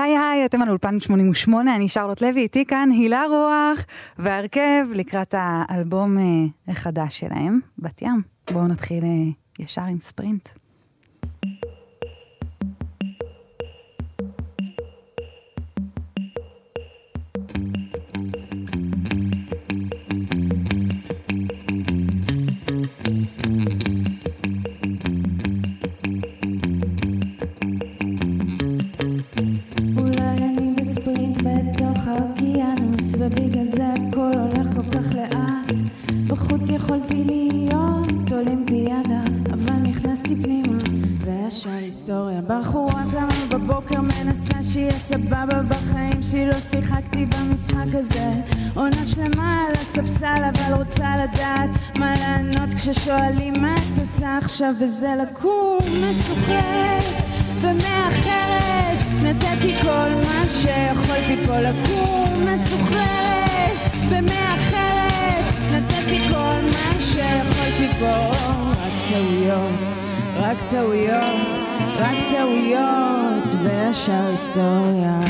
היי היי, אתם על אולפן 88, אני שרלוט לוי, איתי כאן הילה רוח והרכב לקראת האלבום אה, החדש שלהם, בת ים. בואו נתחיל אה, ישר עם ספרינט. כששואלים מה את עושה עכשיו, וזה לקום משוחררת ומאחרת. נתתי כל מה שיכולתי פה לקום מסוחררת ומאחרת. נתתי כל מה שיכולתי פה. רק טעויות, רק טעויות, רק טעויות וישר היסטוריה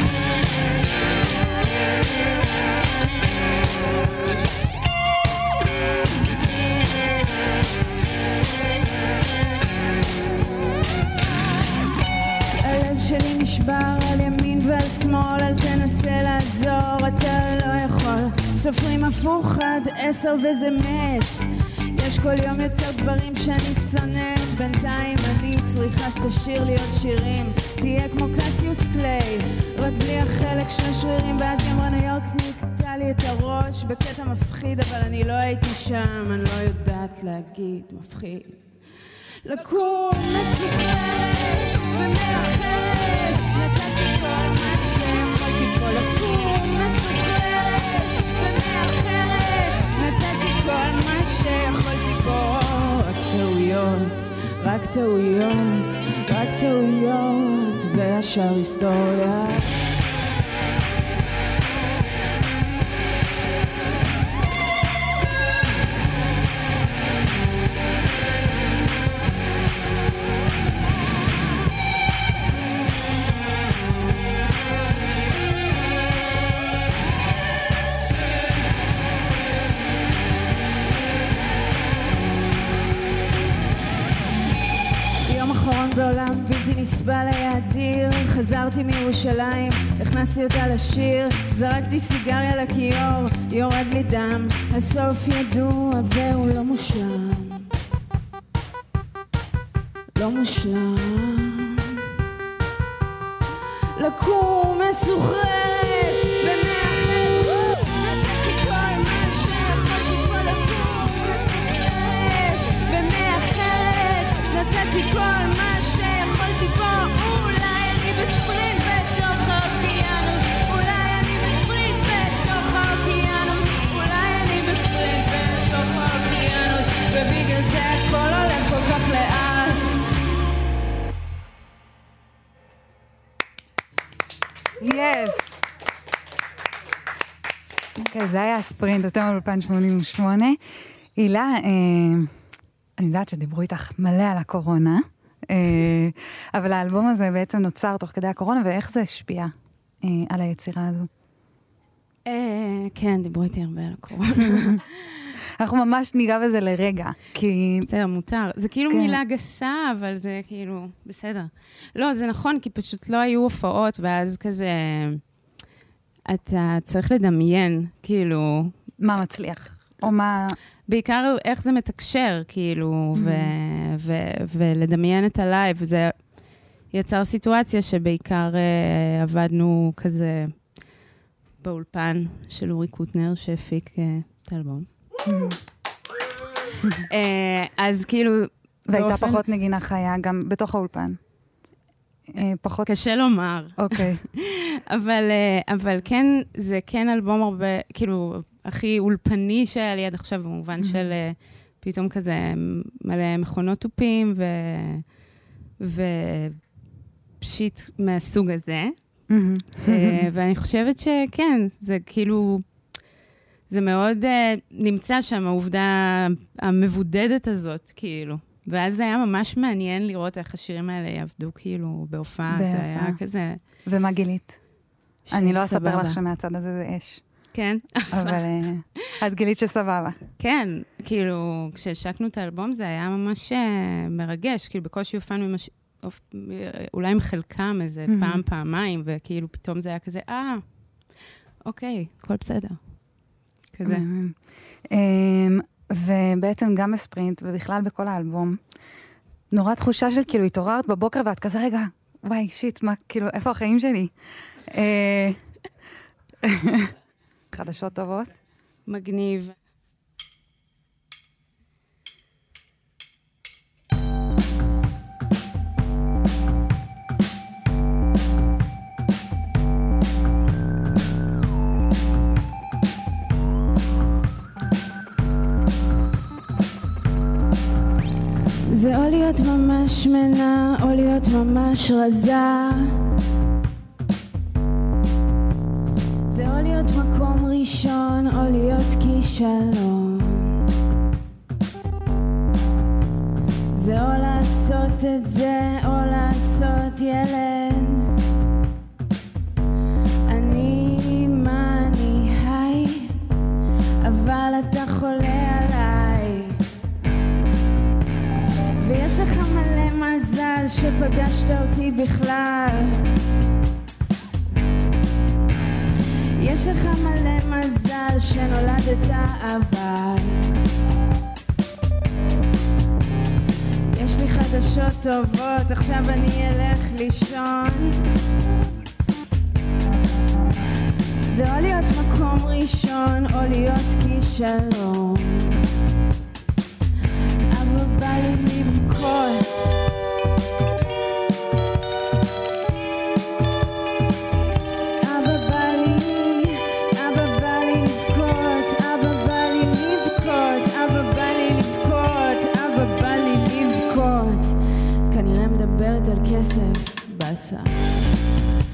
שלי נשבר על ימין ועל שמאל, אל תנסה לעזור, אתה לא יכול. סופרים הפוך עד עשר וזה מת. יש כל יום יותר דברים שאני שונאת, בינתיים אני צריכה שתשאיר לי עוד שירים. תהיה כמו קסיוס קליי, רק בלי החלק שני שרירים, ואז היא אמרה ניו יורק נקטע לי את הראש בקטע מפחיד, אבל אני לא הייתי שם, אני לא יודעת להגיד מפחיד. לקום מסוכנת רק טעויות, רק טעויות וישר היסטוריה חזרתי מירושלים, הכנסתי אותה לשיר זרקתי סיגריה לכיור, יורד לי דם הסוף ידוע והוא לא מושלם. לא מושלם. לקום מסוחררת יס! כן, זה היה הספרינט, אתם על אולפן 88. הילה, אה, אני יודעת שדיברו איתך מלא על הקורונה, אה, אבל האלבום הזה בעצם נוצר תוך כדי הקורונה, ואיך זה השפיע אה, על היצירה הזו? כן, דיברו איתי הרבה על הקורונה. אנחנו ממש ניגע בזה לרגע, כי... בסדר, מותר. זה כאילו כן. מילה גסה, אבל זה כאילו, בסדר. לא, זה נכון, כי פשוט לא היו הופעות, ואז כזה... אתה צריך לדמיין, כאילו... מה מצליח, או מה... בעיקר איך זה מתקשר, כאילו, ו- Mm-hmm. ו- ולדמיין את ה live. זה יצר סיטואציה שבעיקר uh, עבדנו כזה באולפן של אורי קוטנר, שהפיק uh, את האלבום. אה, אז כאילו... והייתה פחות נגינה חיה גם בתוך האולפן. אה, פחות... קשה לומר, אוקיי. אבל, אה, אבל כן, זה כן אלבום הרבה, כאילו, הכי אולפני שהיה לי עד עכשיו, במובן של פתאום כזה מלא מכונות תופים ו... ופשיט מהסוג הזה. ואני חושבת שכן, זה כאילו, זה מאוד אה, נמצא שם, העובדה המבודדת הזאת, כאילו. ואז זה היה ממש מעניין לראות איך השירים האלה יעבדו כאילו בהופעה, זה. היה כזה... ומה גילית? אני לא אספר. לך שמהצד הזה זה אש, כן, אבל אה, את גילית שסבבה. כן, כאילו, כשהשקנו את האלבום זה היה ממש אה, מרגש, כאילו בקושי הופענו עם הש... אולי עם חלקם איזה Mhm. פעם, פעמיים, וכאילו פתאום זה היה כזה, אה, אוקיי, הכל בסדר. כזה. אמ, ובעצם גם בספרינט, ובכלל בכל האלבום, נורא תחושה של כאילו התעוררת בבוקר ואת כזה, רגע, וואי, שיט, מה, כאילו, איפה החיים שלי? אה, חדשות טובות. מגניב. ממש רזה. זה או להיות מקום ראשון או להיות כישלון שפגשת אותי בכלל. יש לך מלא מזל שנולדת אבל יש לי חדשות טובות, עכשיו אני אלך לישון. זה או להיות מקום ראשון או להיות כישלון. אבל בא לי לבכות מדברת על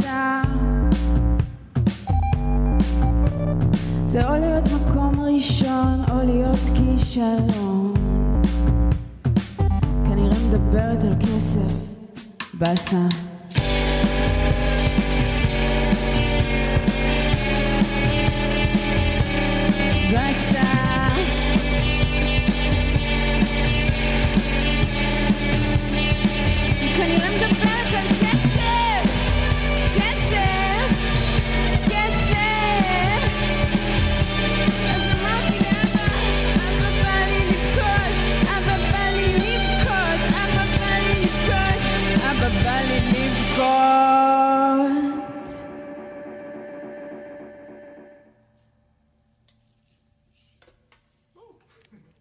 רזה. זה או להיות מקום ראשון או להיות כישלון. כנראה מדברת על כסף באסה. באסה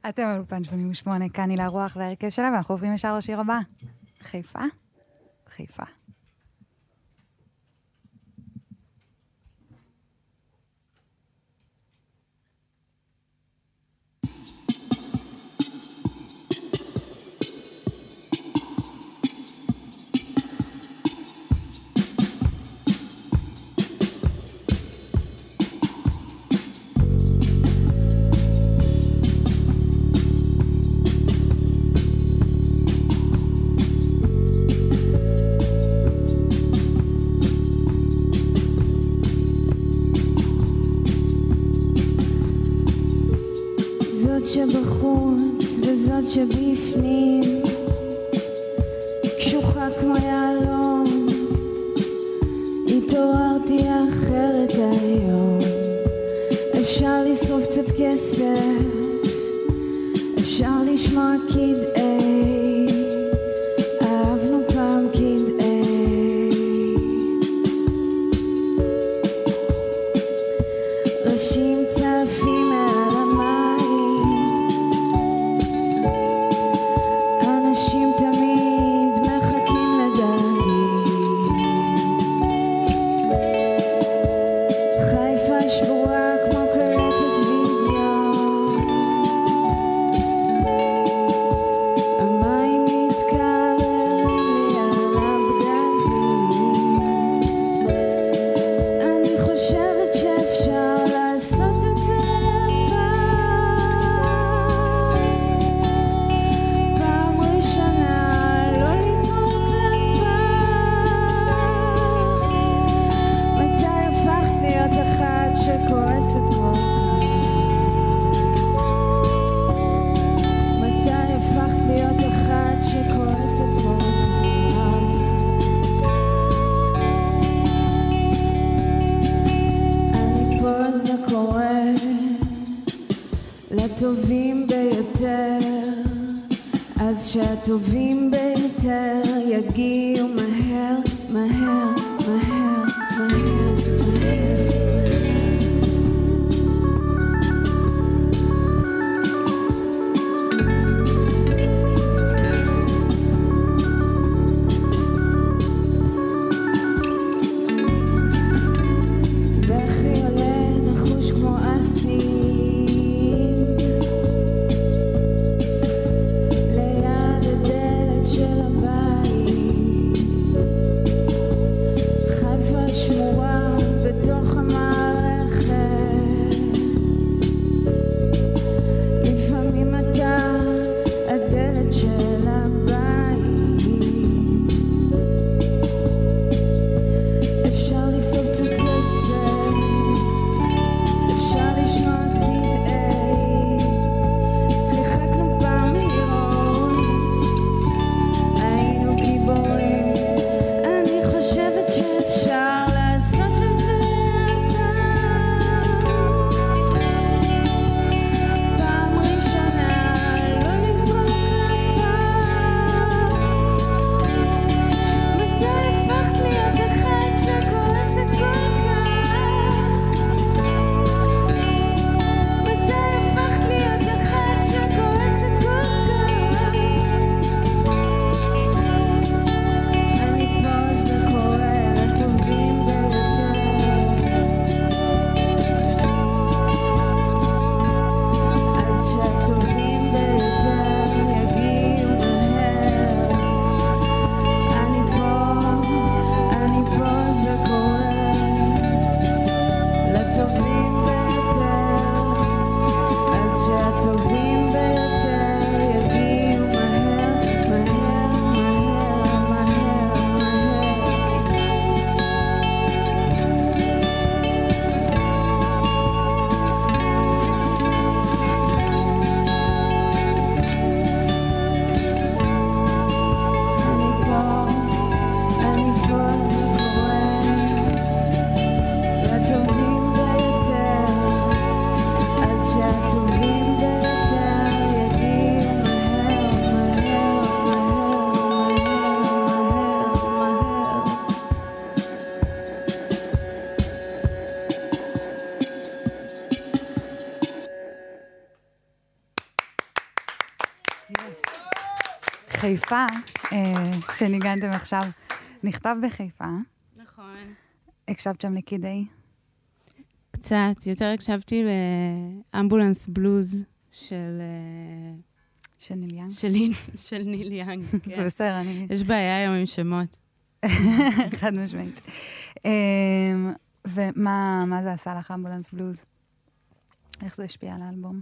אתם על אולפן 88, כאן הילה רוח וההרכב שלה, ואנחנו עוברים ישר לשיר הבא. חיפה? חיפה. הזאת שבפנים קשוחה כמו יהלום. התעוררתי אחרת היום. אפשר לשרוף קצת כסף אפשר לשמוע קדעה חיפה, אה, שניגנתם עכשיו, נכתב בחיפה. נכון. הקשבת שם לקידי? קצת, יותר הקשבתי לאמבולנס בלוז של... אה, של ניל יאנג? של, של ניל יאנג, כן. זה בסדר, אני... יש בעיה היום עם שמות. חד משמעית. אמ, ומה זה עשה לך אמבולנס בלוז? איך זה השפיע על האלבום?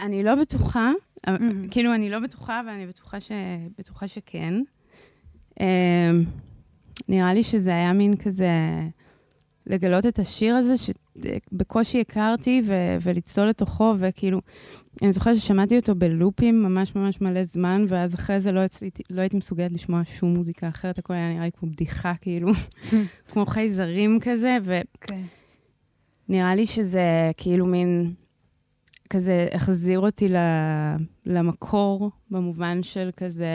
אני לא בטוחה, כאילו, אני לא בטוחה, אבל אני בטוחה, ש... בטוחה שכן. אמ, נראה לי שזה היה מין כזה לגלות את השיר הזה, שבקושי הכרתי, ו- ולצלול לתוכו, וכאילו, אני זוכרת ששמעתי אותו בלופים ממש ממש מלא זמן, ואז אחרי זה לא, הצל... לא הייתי מסוגלת לשמוע שום מוזיקה אחרת, הכל היה נראה לי כמו בדיחה, כאילו, כמו חייזרים כזה, ו... Okay. נראה לי שזה כאילו מין כזה החזיר אותי למקור, במובן של כזה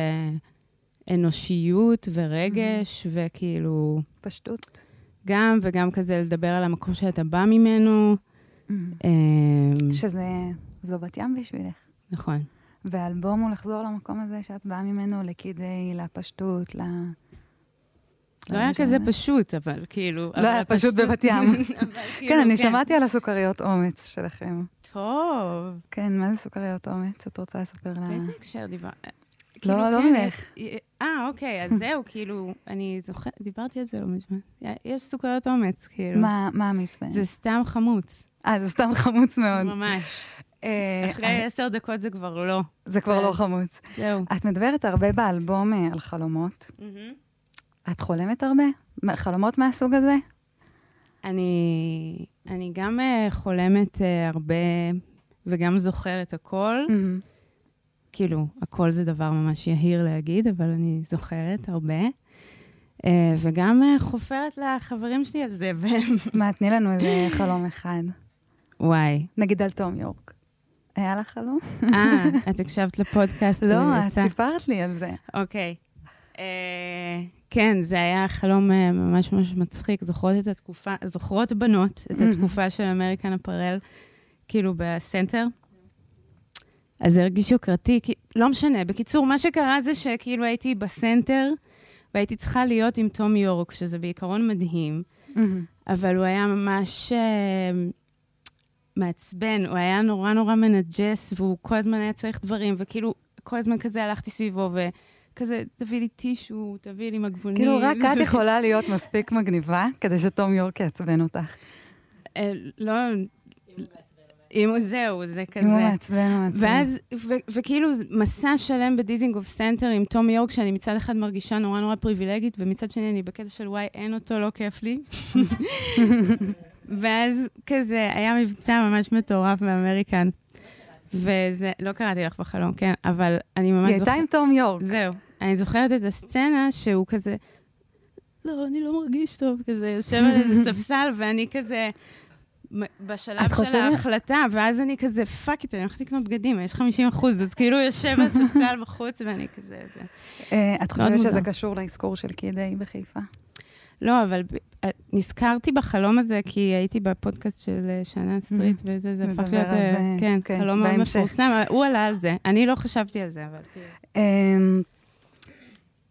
אנושיות ורגש, mm-hmm. וכאילו... פשטות. גם, וגם כזה לדבר על המקום שאתה בא ממנו. Mm-hmm. אמ, שזה, זו בת ים בשבילך. נכון. והאלבום הוא לחזור למקום הזה שאת באה ממנו, לכדי, לפשטות, ל... לא היה כזה פשוט, אבל כאילו... לא היה פשוט בבת ים. כאילו, כן, אני כן. שמעתי על הסוכריות אומץ שלכם. טוב. כן, מה זה סוכריות אומץ? את רוצה לספר לה... באיזה הקשר דיברת? לא, כאילו, לא כן, ממך. אה, אוקיי, אז זהו, כאילו, אני זוכרת, דיברתי על זה לא מזמן. יש סוכריות אומץ, כאילו. מה אמיץ בהן? זה סתם חמוץ. אה, זה סתם חמוץ מאוד. ממש. אה, אחרי אה, עשר דקות זה כבר לא. זה כבר לא חמוץ. זהו. את מדברת הרבה באלבום על חלומות. את חולמת הרבה? חלומות מהסוג הזה? אני, אני גם uh, חולמת uh, הרבה וגם זוכרת הכל. Mm-hmm. כאילו, הכל זה דבר ממש יהיר להגיד, אבל אני זוכרת הרבה. Uh, וגם uh, חופרת לחברים שלי על זה. ו... מה, תני לנו איזה חלום אחד. וואי. נגיד על תום יורק. היה לך חלום? אה, את הקשבת לפודקאסט? לא, את סיפרת לי על זה. אוקיי. Uh, כן, זה היה חלום uh, ממש ממש מצחיק. זוכרות את התקופה, זוכרות בנות את התקופה של American Apparel, כאילו בסנטר. אז זה הרגיש יוקרתי, כי לא משנה. בקיצור, מה שקרה זה שכאילו הייתי בסנטר, והייתי צריכה להיות עם תום יורק, שזה בעיקרון מדהים, אבל הוא היה ממש uh, מעצבן, הוא היה נורא נורא מנג'ס, והוא כל הזמן היה צריך דברים, וכאילו, כל הזמן כזה הלכתי סביבו, ו... כזה, תביא לי טישו, תביא לי מגבונים. כאילו, רק את יכולה להיות מספיק מגניבה כדי שתום יורק יעצבן אותך. אה, לא... אם הוא זהו, זה כזה. הוא מעצבן, הוא מעצבן. ואז, וכאילו, מסע שלם בדיזינגוף סנטר עם תום יורק, שאני מצד אחד מרגישה נורא נורא פריבילגית, ומצד שני אני בקטע של וואי, אין, אוטו, לא כיף לי. ואז כזה, היה מבצע ממש מטורף ב American. וזה, לא קראתי לך בחלום, כן, אבל אני ממש זוכרת... היא הייתה עם תום יורק. זהו. אני זוכרת את הסצנה שהוא כזה, לא, אני לא מרגיש טוב, כזה, יושב על איזה ספסל, ואני כזה... בשלב של חושבת... ההחלטה, ואז אני כזה, fuck it, אני הולכת לקנות בגדים, יש 50 אחוז, אז כאילו יושב על ספסל בחוץ, ואני כזה... זה... אה, את חושבת שזה קשור לאזכור של קידי בחיפה? לא, אבל אה, נזכרתי בחלום הזה, כי הייתי בפודקאסט של אה, שנה Street, mm-hmm. וזה זה הפך להיות, אה, כן, כן, חלום מאוד מפורסם. הוא עלה על זה, אני לא חשבתי על זה, אבל...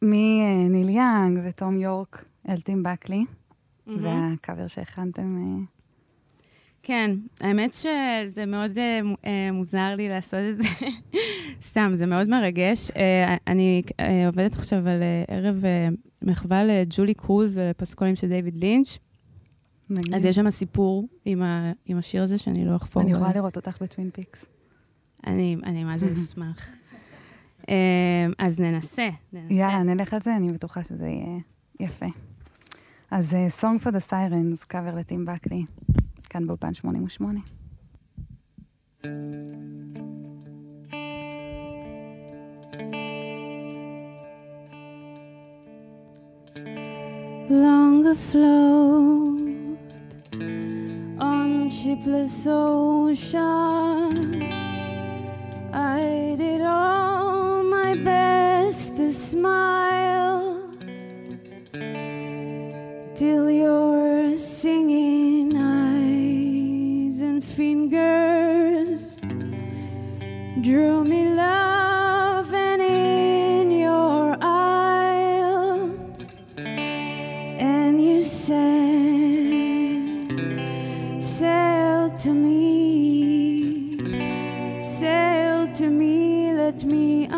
מניל יאנג ותום יורק אל טים בקלי, והקאבר שהכנתם... כן, האמת שזה מאוד uh, מוזר לי לעשות את זה. סתם, זה מאוד מרגש. Uh, אני uh, עובדת עכשיו על uh, ערב uh, מחווה לג'ולי קרוז ולפסקולים של דיוויד לינץ'. אז יש שם סיפור עם, ה, עם השיר הזה שאני לא אחפור. אני יכולה לראות אותך בטווין פיקס. אני, אני מה זה אשמח. אז ננסה, ננסה. יאללה, נלך על זה, אני בטוחה שזה יהיה יפה. אז uh, Song for the Sirens, cover לטים בקלי. כאן באולפן 88. Long afloat on shipless oceans, I did all my best to smile till your singing eyes and fingers drew me love and in your aisle and you said sail to me sail to me let me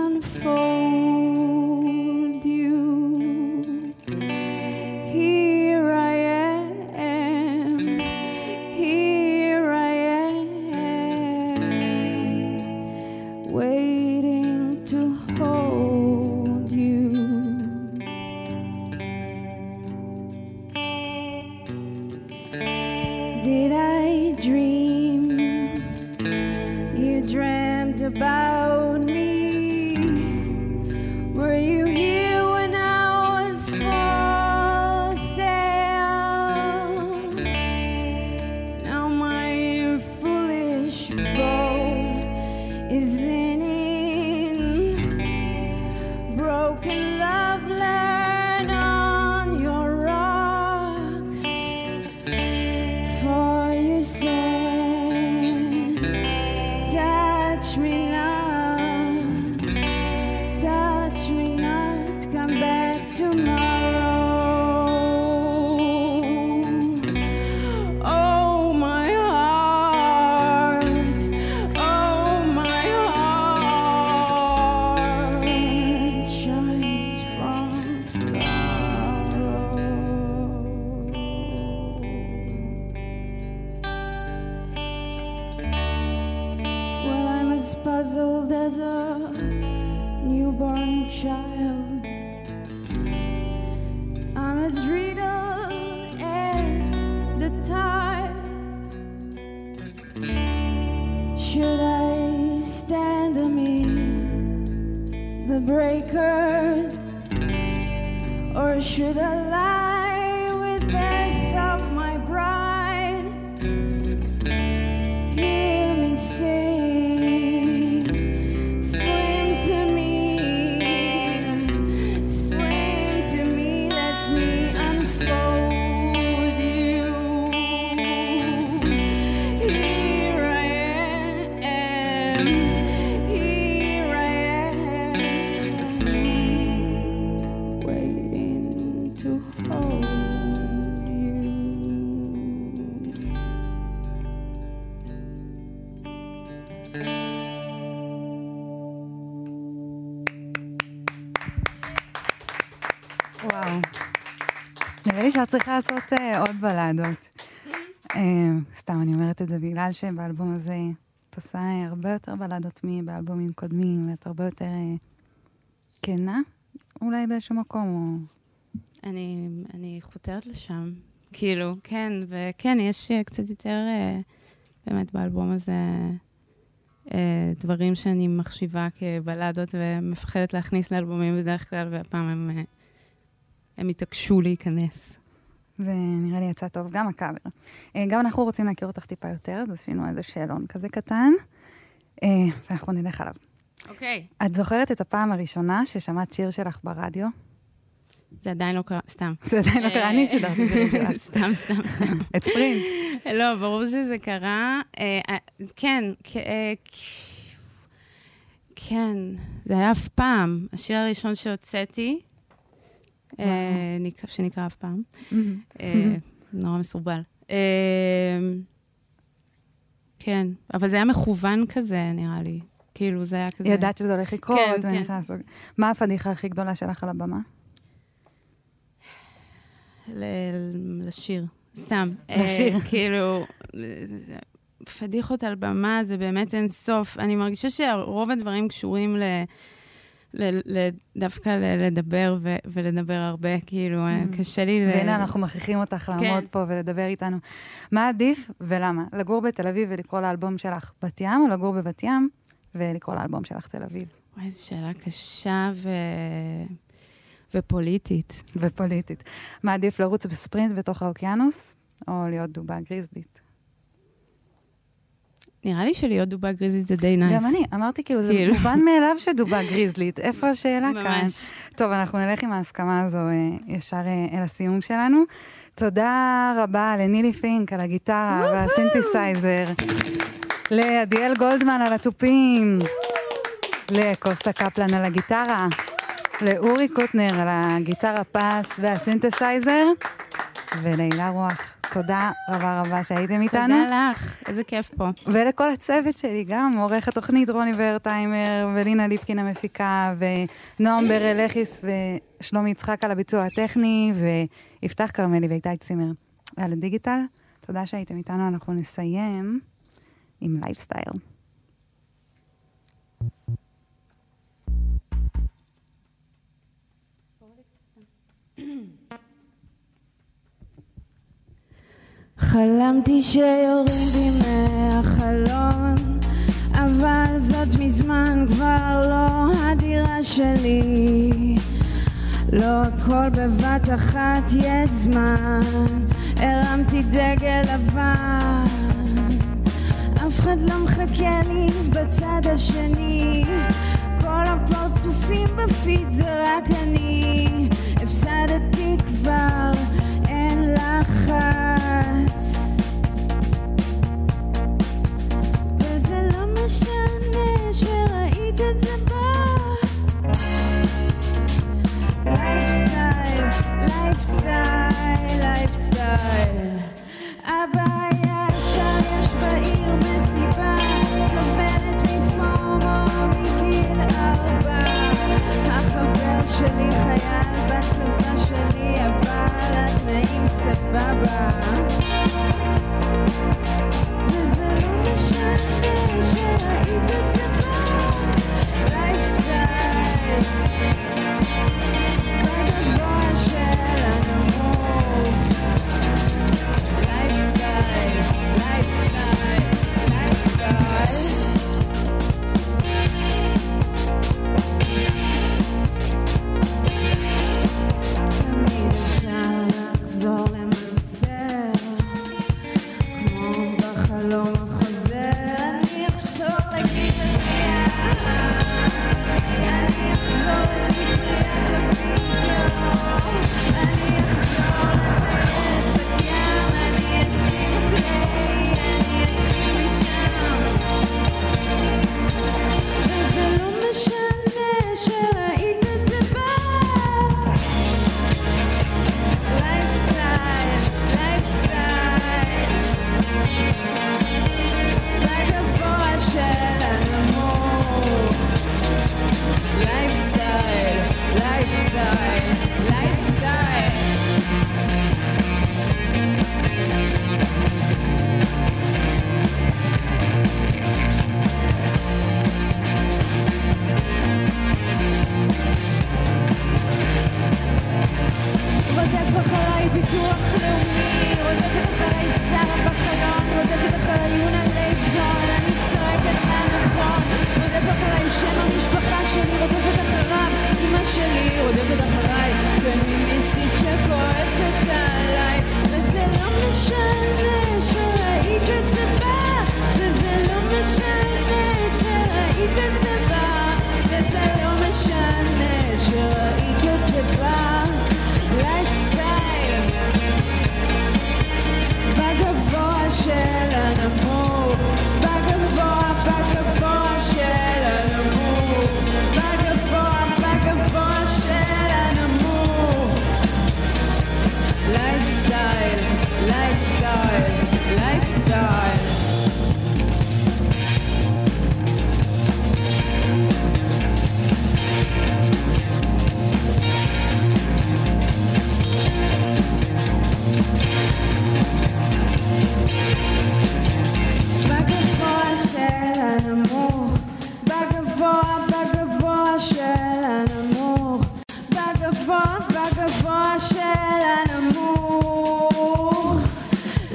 the breakers, or should I lie with that thought? שאת צריכה לעשות uh, עוד בלדות. uh, סתם, אני אומרת את זה בגלל שבאלבום הזה את עושה uh, הרבה יותר בלדות מבאלבומים קודמים, ואת הרבה יותר כנה, אולי באיזשהו מקום, או... אני, אני חותרת לשם. כאילו, כן, וכן, יש קצת יותר באמת באלבום הזה דברים שאני מחשיבה כבלדות ומפחדת להכניס לאלבומים בדרך כלל, והפעם הם, הם התעקשו להיכנס. ונראה לי יצא טוב, גם הקאבר. אה, גם אנחנו רוצים להכיר אותך טיפה יותר, אז עשינו איזה שאלון כזה קטן, אה, ואנחנו נלך עליו. אוקיי. Okay. את זוכרת את הפעם הראשונה ששמעת שיר שלך ברדיו? זה עדיין לא קרה, סתם. זה עדיין לא קרה, אני שידרתי שיר שלך. סתם, סתם, סתם. את ספרינט. לא, ברור שזה קרה. אה, כן, כן, זה היה אף פעם. השיר הראשון שהוצאתי, אה, שנקרא אף פעם. אה, נורא מסורבל. אה, כן, אבל זה היה מכוון כזה, נראה לי. כאילו, זה היה כזה... ידעת שזה הולך לקרות, כן, כן. מה הפדיחה הכי גדולה שלך על הבמה? לשיר, סתם. לשיר. כאילו, פדיחות על במה זה באמת אין סוף. אני מרגישה שרוב הדברים קשורים ל... דווקא לדבר ו- ולדבר הרבה, כאילו, mm. קשה לי... והנה, אנחנו מכריחים אותך לעמוד כן. פה ולדבר איתנו. מה עדיף ולמה? לגור בתל אביב ולקרוא לאלבום שלך בת ים, או לגור בבת ים ולקרוא לאלבום שלך תל אביב? וואי, זו שאלה קשה ו... ופוליטית. ופוליטית. מה עדיף, לרוץ בספרינט בתוך האוקיינוס, או להיות דובה גריזלית? נראה לי שלהיות דובה גריזלית זה די נייס. גם אני, אמרתי כאילו, זה כאילו. מובן מאליו שדובה גריזלית. איפה השאלה כאן? טוב, אנחנו נלך עם ההסכמה הזו אה, ישר אה, אל הסיום שלנו. תודה רבה לנילי פינק על הגיטרה והסינתסייזר, לעדיאל גולדמן על התופים, לקוסטה קפלן על הגיטרה, לאורי קוטנר על הגיטרה בס והסינתסייזר, ולהילה רוח תודה רבה רבה שהייתם איתנו. תודה לך, איזה כיף פה. ולכל הצוות שלי, גם עורך התוכנית רוני ורטהיימר, ולינה ליפקין המפיקה, ונועם ברלכיס, ושלומי יצחק על הביצוע הטכני, ויפתח כרמלי ואיתי צימר על הדיגיטל. תודה שהייתם איתנו, אנחנו נסיים עם לייפסטייל. חלמתי שיורים בי מהחלון אבל זאת מזמן כבר לא הדירה שלי. לא הכל בבת אחת יש זמן הרמתי דגל לבן. אף אחד לא מחכה לי בצד השני כל הפרצ... חשופים בפיד זה רק אני. הפסדתי כבר, שלי חייל בצבא שלי אבל התנאים סבבה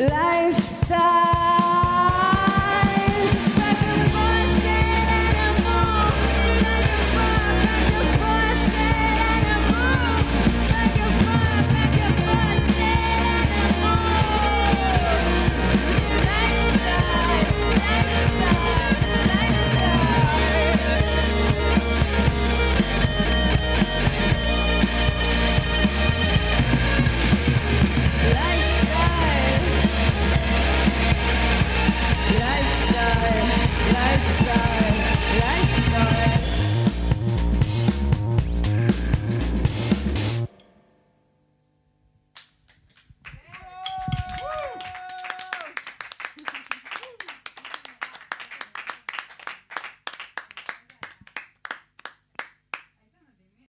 של הנמוך, לייפסטייל